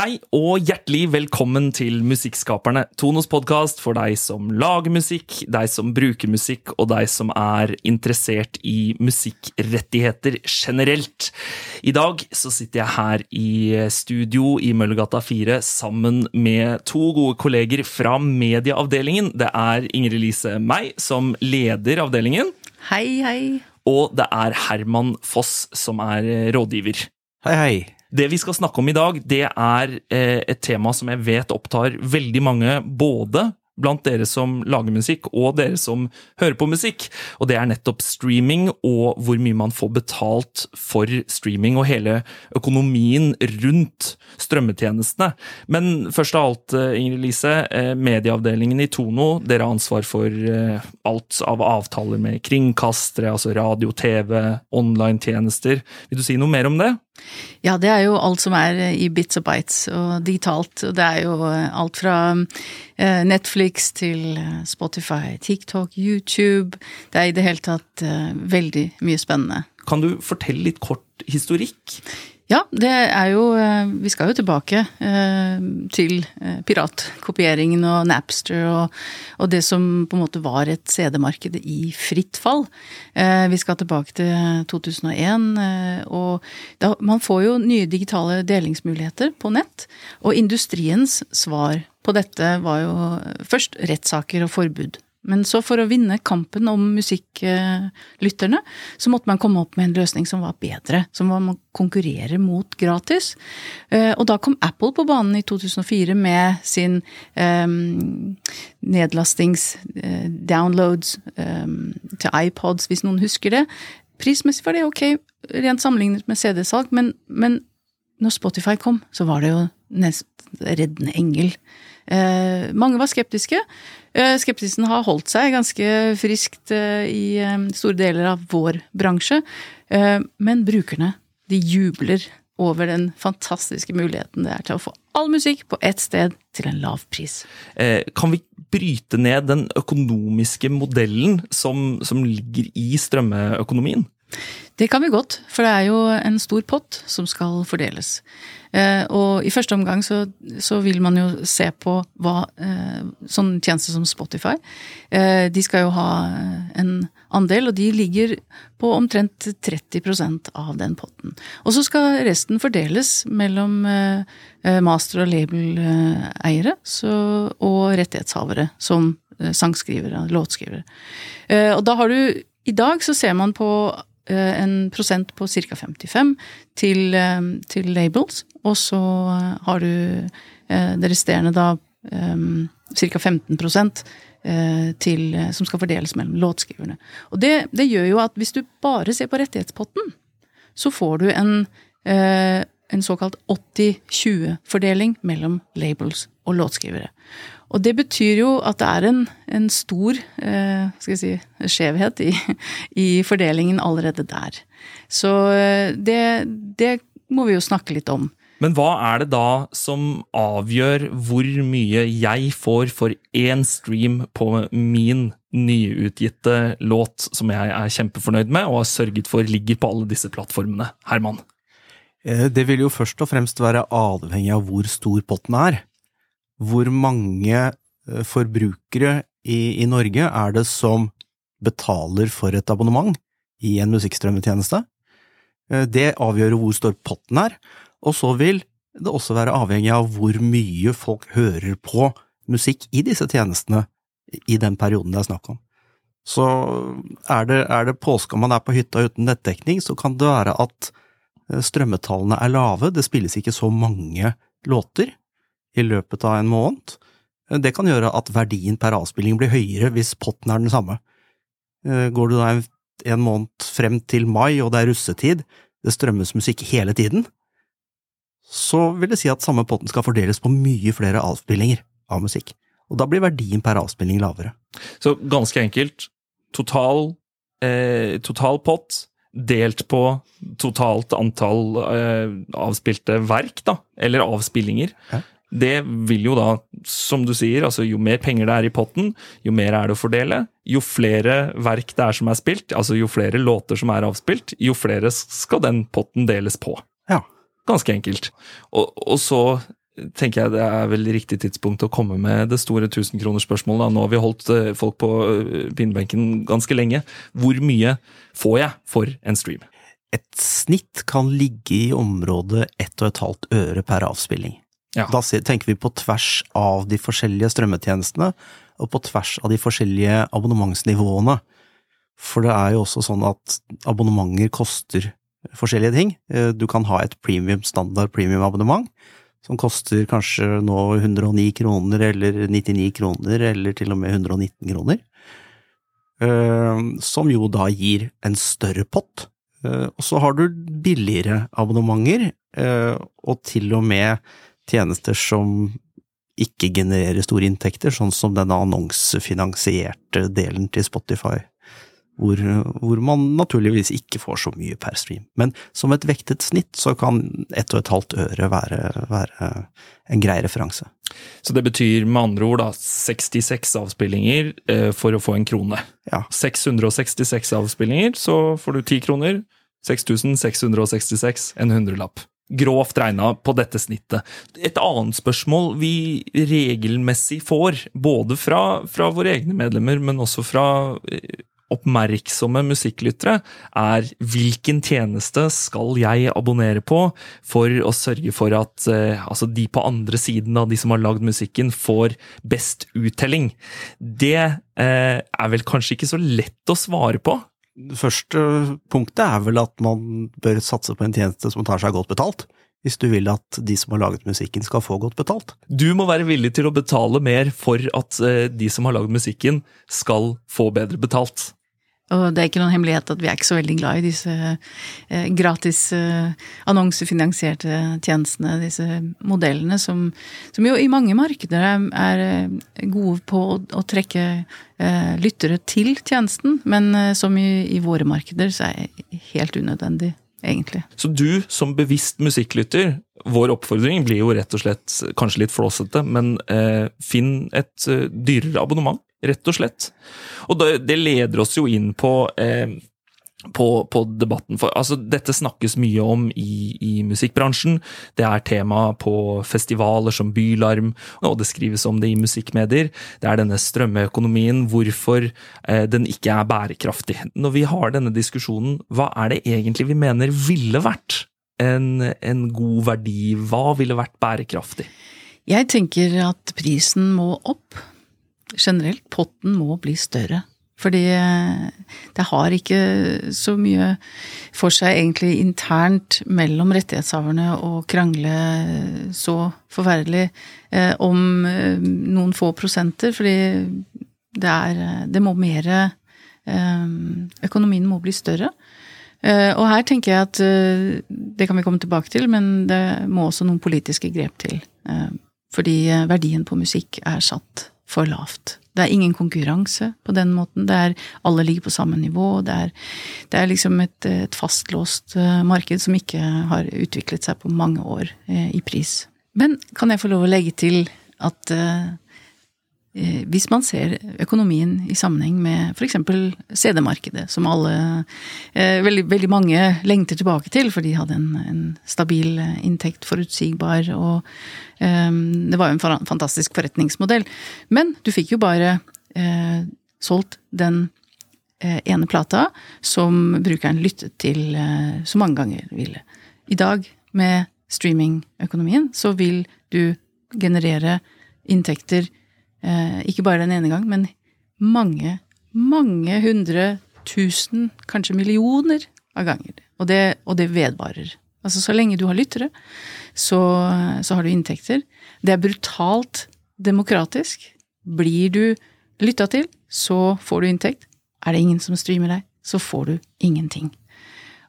Hei og hjertelig velkommen til Musikkskaperne, Tonos podkast for deg som lager musikk, deg som bruker musikk, og deg som er interessert i musikkrettigheter generelt. I dag så sitter jeg her i studio i Møllergata 4 sammen med to gode kolleger fra medieavdelingen. Det er Ingrid Lise meg som leder avdelingen. Hei, hei. Og det er Herman Foss som er rådgiver. Hei, hei. Det vi skal snakke om i dag, det er eh, et tema som jeg vet opptar veldig mange, både blant dere som lager musikk, og dere som hører på musikk. Og det er nettopp streaming, og hvor mye man får betalt for streaming, og hele økonomien rundt strømmetjenestene. Men først av alt, eh, Ingrid Lise, eh, medieavdelingen i Tono, dere har ansvar for alt av avtaler med kringkastere, altså radio, TV, online-tjenester. Vil du si noe mer om det? Ja, det er jo alt som er i bits og bites og digitalt. Og det er jo alt fra Netflix til Spotify, TikTok, YouTube. Det er i det hele tatt veldig mye spennende. Kan du fortelle litt kort historikk? Ja, det er jo Vi skal jo tilbake til piratkopieringen og Napster og, og, det som på en måte var et CD-marked i fritt fall. Vi skal tilbake til 2001, og da, man får jo nye digitale delingsmuligheter på nett. Og industriens svar på dette var jo først rettssaker og forbud. Men så for å vinne kampen om musikklytterne, så måtte man komme opp med en løsning som var bedre. Som man konkurrere mot gratis. Og da kom Apple på banen i 2004 med sin um, nedlastings uh, downloads um, til iPods, hvis noen husker det. Prismessig var det ok, rent sammenlignet med CD-salg, men, men når Spotify kom, så var det jo reddende engel. Eh, mange var skeptiske. Eh, skeptisen har holdt seg ganske friskt eh, i store deler av vår bransje. Men brukerne, de jubler over den fantastiske muligheten det er til å få all musikk på ett sted til en lav pris. Kan vi bryte ned den økonomiske modellen som, som ligger i strømmeøkonomien? Det kan vi godt, for det er jo en stor pott som skal fordeles. Eh, og i første omgang så, så, vil man jo se på hva eh, sånne tjenester som Spotify eh, De skal jo ha en andel, og de ligger på omtrent 30% av den potten. Og så skal resten fordeles mellom master- og label-eiere og rettighetshavere, som sangskrivere låtskrivere. Og da har du I dag så ser man på en prosent på ca. 55 til, til, labels, og så har du det resterende da ca. 15% til, som skal fordeles mellom låtskriverne. Og det, det, gjør jo at hvis du bare ser på rettighetspotten, så får du en, en såkalt 80-20-fordeling mellom labels og låtskrivere. Og det betyr jo at det er en, en stor eh, skal jeg si, skjevhet i, i, fordelingen allerede der. Så eh, det, det må vi jo snakke litt om. Men hva er det da som avgjør hvor mye jeg får for én stream på min nyutgitte låt, som jeg er kjempefornøyd med og har sørget for ligger på alle disse plattformene? Herman? Eh, det vil jo først og fremst være avhengig av hvor stor potten er hvor mange eh, forbrukere i, i, Norge er det som betaler for et abonnement i en musikkstrømmetjeneste? Eh, det avgjør hvor stor potten er, og så vil det også være avhengig av hvor mye folk hører på musikk i disse tjenestene i den perioden det er snakk om. Så er det, er det påske og man er på hytta uten nettdekning, så kan det være at strømmetallene er lave, det spilles ikke så mange låter, i løpet av en måned. Det kan gjøre at verdien per avspilling blir høyere hvis potten er den samme. Eh, går du da en måned frem til mai og det er russetid, det strømmes musikk hele tiden, så vil det si at samme potten skal fordeles på mye flere avspillinger av musikk. Og da blir verdien per avspilling lavere. Så ganske enkelt, total, eh, total pott delt på totalt antall eh, avspilte verk, da, eller avspillinger. Ja. Det vil jo da, som du sier, altså jo mer penger det er i potten, jo mer er det å fordele. Jo flere verk det er som er spilt, altså jo flere låter som er avspilt, jo flere skal den potten deles på. Ja. Ganske enkelt. Og, og så tenker jeg det er vel riktig tidspunkt å komme med det store tusenkronersspørsmålet. Nå har vi holdt eh, folk på pinnebenken ganske lenge. Hvor mye får jeg for en stream? Et snitt kan ligge i området 1,5 øre per avspilling. Ja. Da tenker vi på tvers av de forskjellige strømmetjenestene, og på tvers av de forskjellige abonnementsnivåene. For det er jo også sånn at abonnementer koster forskjellige ting. Eh, Du kan ha et premium, standard premium-abonnement, som koster kanskje nå 109 kroner, eller 99 kroner, eller til og med 119 kroner. Eh, Som jo da gir en større pott. Eh, Og så har du billigere abonnementer, eh, og til og med tjenester som ikke genererer store inntekter, sånn som denne annonsefinansierte delen til Spotify, hvor, hvor man naturligvis ikke får så mye per stream. Men som et vektet snitt så kan ett og et halvt øre være, være en grei referanse. Så det betyr med andre ord da 66 avspillinger eh, for å få en krone. Ja. 666 avspillinger, så får du 10 kroner. 6666, en hundrelapp. Grovt regna på dette snittet. Et annet spørsmål vi regelmessig får, både fra, fra våre egne medlemmer, men også fra eh, oppmerksomme musikklyttere, er hvilken tjeneste skal jeg abonnere på for å sørge for at eh, altså de på andre siden av de som har lagd musikken, får best uttelling? Det eh, er vel kanskje ikke så lett å svare på? Det første punktet er vel at man bør satse på en tjeneste som tar seg godt betalt, hvis du vil at de som har laget musikken skal få godt betalt. Du må være villig til å betale mer for at eh, de som har lagd musikken, skal få bedre betalt. Og det er ikke noen hemmelighet at vi er ikke så veldig glad i disse eh, gratis eh, annonsefinansierte tjenestene, disse modellene som, som jo i mange markeder er, er eh, gode på å, å trekke eh, lyttere til tjenesten, men eh, som i, i våre markeder så er det helt unødvendig, egentlig. Så du som bevisst musikklytter, vår oppfordring blir jo rett og slett kanskje litt flåsete, men eh, finn et dyrere abonnement, rett og slett. Og det, leder oss jo inn på eh, på, på debatten. For, altså, dette snakkes mye om i, i musikkbransjen. Det er tema på festivaler som Bylarm, og det skrives om det i musikkmedier. Det er denne strømmeøkonomien, hvorfor eh, den ikke er bærekraftig. Når vi har denne diskusjonen, hva er det egentlig vi mener ville vært en, en god verdi? Hva ville vært bærekraftig? Jeg tenker at prisen må opp. Generelt, potten må bli større. Fordi eh, det har ikke så mye for seg egentlig internt mellom rettighetshaverne å krangle så forferdelig eh, om eh, noen få prosenter, fordi det er Det må mer Økonomien må bli større. Og her tenker jeg at det kan vi komme tilbake til, men det må også noen politiske grep til. Fordi verdien på musikk er satt for lavt. Det er ingen konkurranse på den måten. Det er, alle ligger på samme nivå. Det er, det er liksom et, et, fastlåst marked som ikke har utviklet seg på mange år i pris. Men kan jeg få lov å legge til at eh, hvis man ser økonomien i sammenheng med f.eks. CD-markedet, som alle, eh, veldig, veldig, mange lengter tilbake til, for de hadde en, en stabil inntekt, forutsigbar, og um, det var jo en fantastisk forretningsmodell. Men du fikk jo bare uh, solgt den uh, ene plata som brukeren lyttet til uh, så mange ganger ville. I dag, med streamingøkonomien, så vil du generere inntekter Eh, ikke bare den ene gang, men mange, mange hundre tusen, kanskje millioner av ganger. Og det, og det vedvarer. Altså så lenge du har lyttere, så, så, har du inntekter. Det er brutalt demokratisk. Blir du lytta til, så får du inntekt. Er det ingen som streamer deg, så får du ingenting.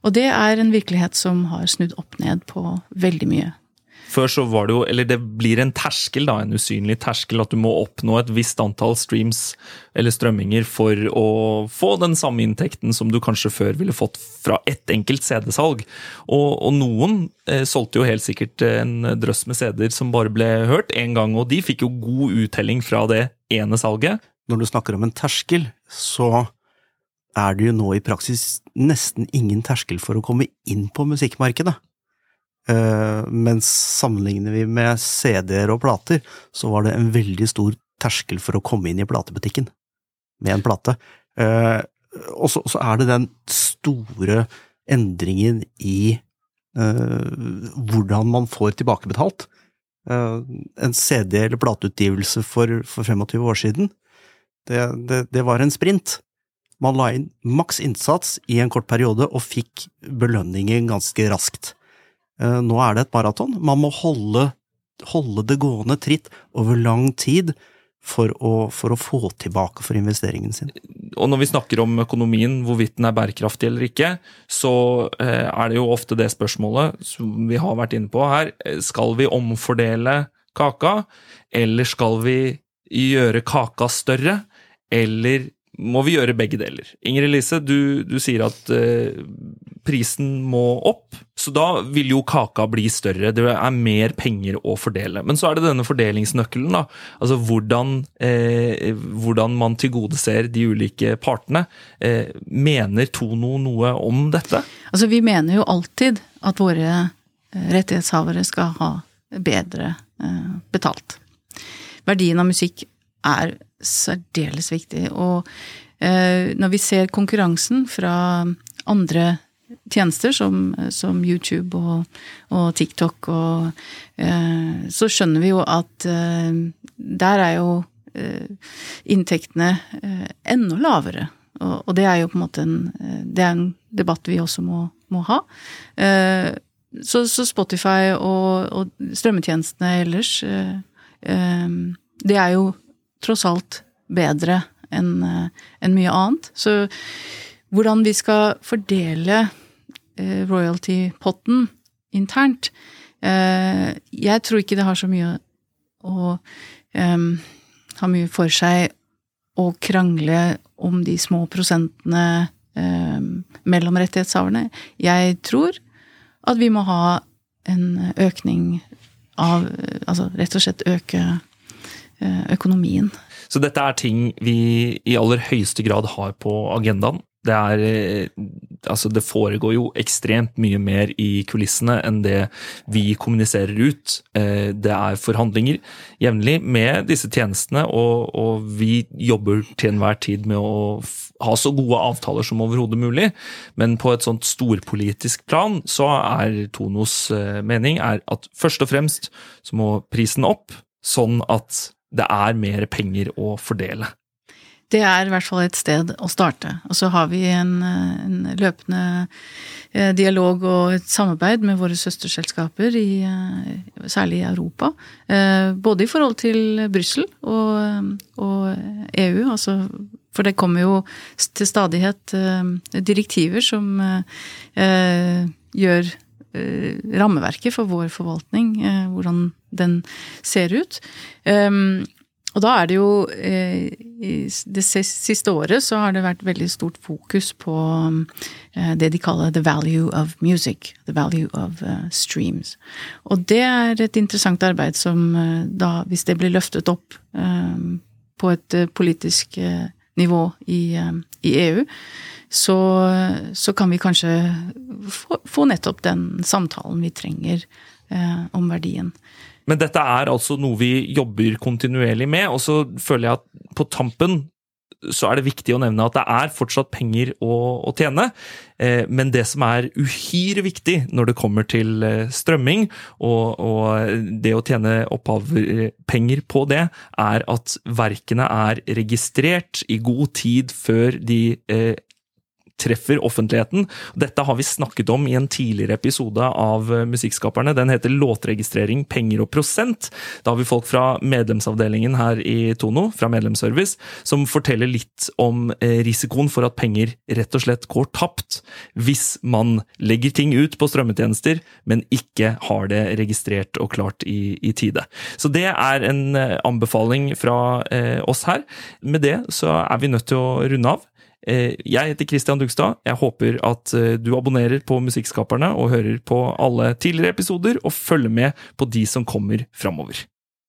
Og det er en virkelighet som har snudd opp ned på veldig mye. Før så var det jo, eller det blir en terskel, da, en usynlig terskel, at du må oppnå et visst antall streams eller strømminger for å få den samme inntekten som du kanskje før ville fått fra ett enkelt CD-salg. Og, og, noen eh, solgte jo helt sikkert en drøss med CD-er som bare ble hørt én gang, og de fikk jo god uttelling fra det ene salget. Når du snakker om en terskel, så er det jo nå i praksis nesten ingen terskel for å komme inn på musikkmarkedet. Eh, mens sammenligner vi med CD-er og plater, så var det en veldig stor terskel for å komme inn i platebutikken med en plate. Eh, og så, er det den store endringen i uh, hvordan man får tilbakebetalt. en CD- eller plateutgivelse for, for 25 år siden, det, det, det var en sprint. Man la inn maks innsats i en kort periode og fikk belønningen ganske raskt. Eh, nå er det et maraton. Man må holde, holde det gående tritt over lang tid for å, for å, få tilbake for investeringen sin. Og når vi snakker om økonomien, hvorvidt den er bærekraftig eller ikke, så eh, er det jo ofte det spørsmålet som vi har vært inne på her. Skal vi omfordele kaka, eller skal vi gjøre kaka større? Eller må vi gjøre begge deler. Ingrid Lise, du, du sier at uh, prisen må opp, så da vil jo kaka bli større. Det er mer penger å fordele. Men så er det denne fordelingsnøkkelen, da. Altså hvordan, eh, hvordan man tilgodeser de ulike partene. Eh, mener Tono noe om dette? Altså, vi mener jo alltid at våre eh, rettighetshavere skal ha bedre eh, betalt. Verdien av musikk er særdeles viktig. Og eh, når vi ser konkurransen fra andre tjenester som, som YouTube og, og, TikTok, og, eh, så skjønner vi jo at eh, der er jo eh, inntektene eh, enda lavere. Og, og, det er jo på en måte en, eh, det er en debatt vi også må, må ha. Så, så, Spotify og, og strømmetjenestene ellers, det er jo tross alt bedre enn eh, en mye annet. Så hvordan vi skal fordele eh, royalty-potten internt eh, Jeg tror ikke det har så mye å ha mye for seg å krangle om de små prosentene mellom rettighetshaverne. Jeg tror at vi må ha en økning av Altså rett og slett øke økonomien. Så dette er ting vi i aller høyeste grad har på agendaen. Det er eh, Altså, det foregår jo ekstremt mye mer i kulissene enn det vi kommuniserer ut. Eh, det er forhandlinger jevnlig med disse tjenestene, og, og vi jobber til enhver tid med å ha så gode avtaler som overhodet mulig. Men på et sånt storpolitisk plan så er Tonos mening er at først og fremst så må prisen opp, sånn at det er mer penger å fordele. Det er i hvert fall et sted å starte. Og så har vi en, en løpende eh, dialog og et samarbeid med våre søsterselskaper, i, eh, særlig i Europa. Eh, både i forhold til Brussel og, og, EU. Altså, for det kommer jo til stadighet direktiver som gjør rammeverket for vår forvaltning, eh, hvordan den ser ut. Ehm, og da er det jo eh, det siste året så har det vært veldig stort fokus på det de kaller the value of music. The value of streams. Og det er et interessant arbeid som da, hvis det blir løftet opp på et politisk nivå i, i EU, så, så, kan vi kanskje få, få, nettopp den samtalen vi trenger eh, om verdien. Men dette er altså noe vi jobber kontinuerlig med, og så føler jeg at på tampen så er det viktig å nevne at det er fortsatt penger å, å tjene. Eh, men det som er uhyre viktig når det kommer til eh, strømming, og, og, det å tjene opphavspenger på det, er at verkene er registrert i god tid før de eh, treffer offentligheten. Dette har vi snakket om i en tidligere episode av eh, Musikkskaperne. Den heter Låtregistrering, penger og prosent. Da har vi folk fra medlemsavdelingen her i Tono, fra Medlemsservice, som forteller litt om eh, risikoen for at penger rett og slett går tapt hvis man legger ting ut på strømmetjenester, men ikke har det registrert og klart i, i tide. Så det er en eh, anbefaling fra oss her. Med det så er vi nødt til å runde av. Eh, jeg heter Christian Dugstad. Jeg håper at eh, du abonnerer på Musikkskaperne og hører på alle tidligere episoder, og følger med på de som kommer framover.